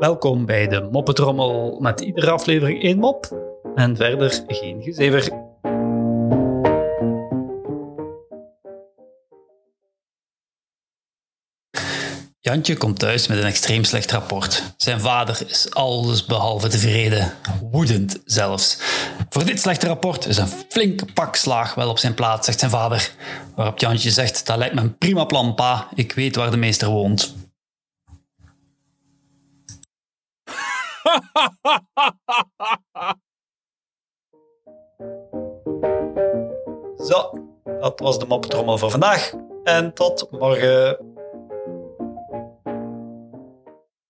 Welkom bij de Moppetrommel met iedere aflevering één mop en verder geen gezever. Jantje komt thuis met een extreem slecht rapport. Zijn vader is alles behalve tevreden, woedend zelfs. Voor dit slechte rapport is een flinke pak slaag wel op zijn plaats, zegt zijn vader. Waarop Jantje zegt, dat lijkt me een prima plan, pa. Ik weet waar de meester woont. Zo, dat was de moppetrommel voor vandaag. En tot morgen.